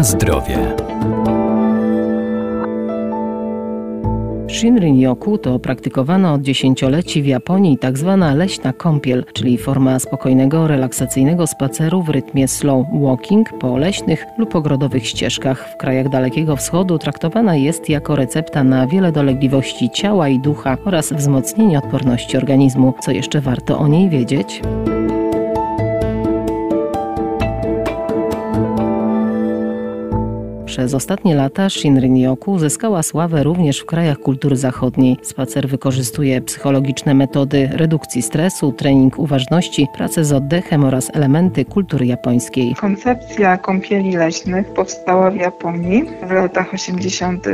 Na zdrowie. Shinrin-yoku to praktykowana od dziesięcioleci w Japonii tak zwana leśna kąpiel, czyli forma spokojnego, relaksacyjnego spaceru w rytmie slow walking po leśnych lub ogrodowych ścieżkach. W krajach Dalekiego Wschodu traktowana jest jako recepta na wiele dolegliwości ciała i ducha oraz wzmocnienie odporności organizmu. Co jeszcze warto o niej wiedzieć? Przez ostatnie lata Shinrin-yoku zyskała sławę również w krajach kultury zachodniej. Spacer wykorzystuje psychologiczne metody redukcji stresu, trening uważności, pracę z oddechem oraz elementy kultury japońskiej. Koncepcja kąpieli leśnych powstała w Japonii w latach 80.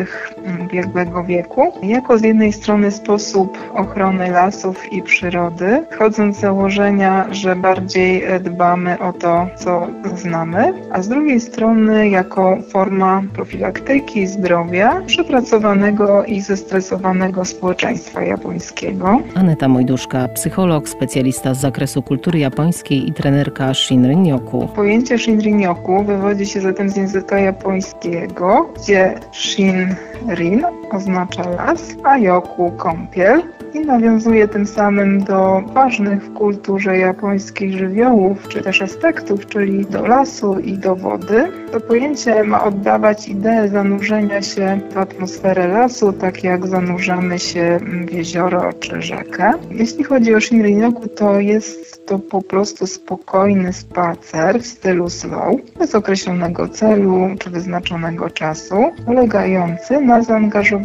ubiegłego wieku jako z jednej strony sposób ochrony lasów i przyrody, wchodząc z założenia, że bardziej dbamy o to, co znamy, a z drugiej strony jako forma profilaktyki zdrowia przepracowanego i zestresowanego społeczeństwa japońskiego. Aneta Mojduszka, psycholog, specjalista z zakresu kultury japońskiej i trenerka Shinrin-yoku. Pojęcie Shinrin-yoku wywodzi się zatem z języka japońskiego, gdzie Shinrin oznacza las, a yoku kąpiel i nawiązuje tym samym do ważnych w kulturze japońskiej żywiołów, czy też aspektów, czyli do lasu i do wody. To pojęcie ma oddawać ideę zanurzenia się w atmosferę lasu, tak jak zanurzamy się w jezioro czy rzekę. Jeśli chodzi o Shinrin-yoku, to jest to po prostu spokojny spacer w stylu slow, bez określonego celu czy wyznaczonego czasu, polegający na zaangażowaniu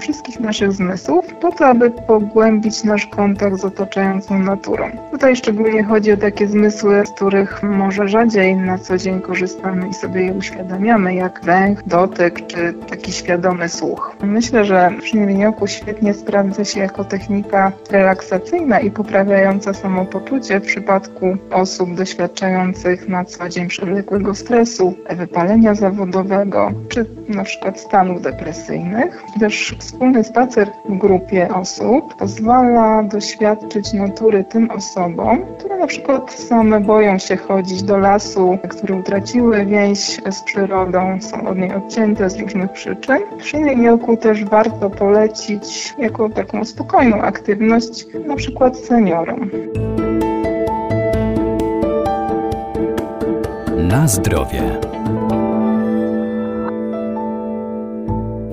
wszystkich naszych zmysłów po to, aby pogłębić nasz kontakt z otaczającą naturą. Tutaj szczególnie chodzi o takie zmysły, z których może rzadziej na co dzień korzystamy i sobie je uświadamiamy, jak węch, dotyk czy taki świadomy słuch. Myślę, że Shinrin-yoku świetnie sprawdza się jako technika relaksacyjna i poprawiająca samopoczucie w przypadku osób doświadczających na co dzień przewlekłego stresu, wypalenia zawodowego czy na przykład stanów depresyjnych. Też wspólny spacer w grupie osób pozwala doświadczyć natury tym osobom, które na przykład same boją się chodzić do lasu, które utraciły więź z przyrodą, są od niej odcięte z różnych przyczyn. W Shinrin-yoku też warto polecić jako taką spokojną aktywność na przykład seniorom. Na zdrowie.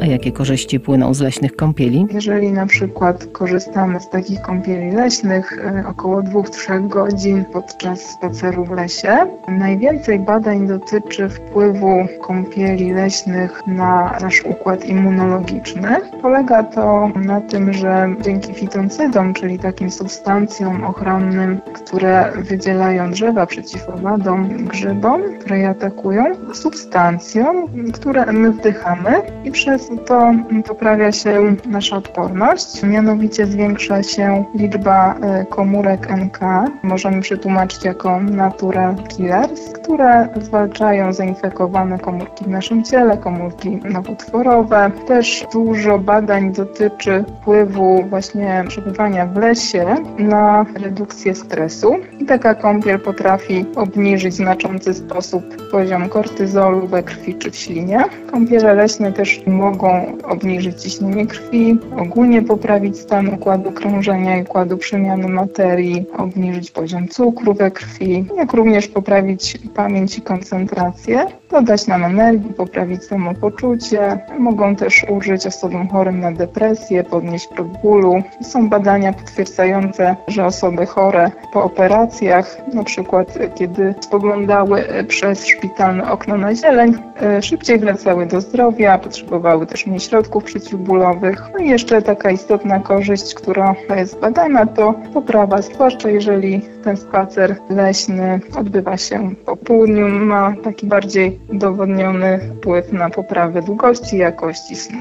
A jakie korzyści płyną z leśnych kąpieli? Jeżeli na przykład korzystamy z takich kąpieli leśnych około 2-3 godzin podczas spaceru w lesie, najwięcej badań dotyczy wpływu kąpieli leśnych na nasz układ immunologiczny. Polega to na tym, że dzięki fitoncydom, czyli takim substancjom ochronnym, które wydzielają drzewa przeciw owadom, grzybom, które je atakują, substancjom, które my wdychamy i przez to poprawia się nasza odporność, mianowicie zwiększa się liczba komórek NK, możemy przetłumaczyć jako natural killers, które zwalczają zainfekowane komórki w naszym ciele, komórki nowotworowe. Też dużo badań dotyczy wpływu właśnie przebywania w lesie na redukcję stresu i taka kąpiel potrafi obniżyć w znaczący sposób poziom kortyzolu we krwi czy w ślinie. Kąpiele leśne też mogą mogą obniżyć ciśnienie krwi, ogólnie poprawić stan układu krążenia i układu przemiany materii, obniżyć poziom cukru we krwi, jak również poprawić pamięć i koncentrację, dodać nam energii, poprawić samopoczucie. Mogą też użyć osobom chorym na depresję, podnieść próg bólu. Są badania potwierdzające, że osoby chore po operacjach, na przykład kiedy spoglądały przez szpitalne okno na zieleń, szybciej wracały do zdrowia, potrzebowały też mniej środków przeciwbólowych. No i jeszcze taka istotna korzyść, która jest badana, to poprawa, zwłaszcza jeżeli ten spacer leśny odbywa się po południu, ma taki bardziej udowodniony wpływ na poprawę długości i jakości snu.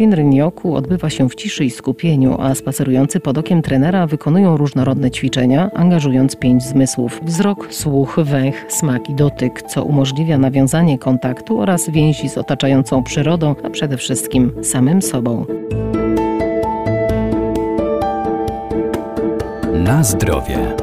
Shinrin-yoku odbywa się w ciszy i skupieniu, a spacerujący pod okiem trenera wykonują różnorodne ćwiczenia, angażując pięć zmysłów: wzrok, słuch, węch, smak i dotyk, co umożliwia nawiązanie kontaktu oraz więzi z otaczającą przyrodą, a przede wszystkim samym sobą. Na zdrowie.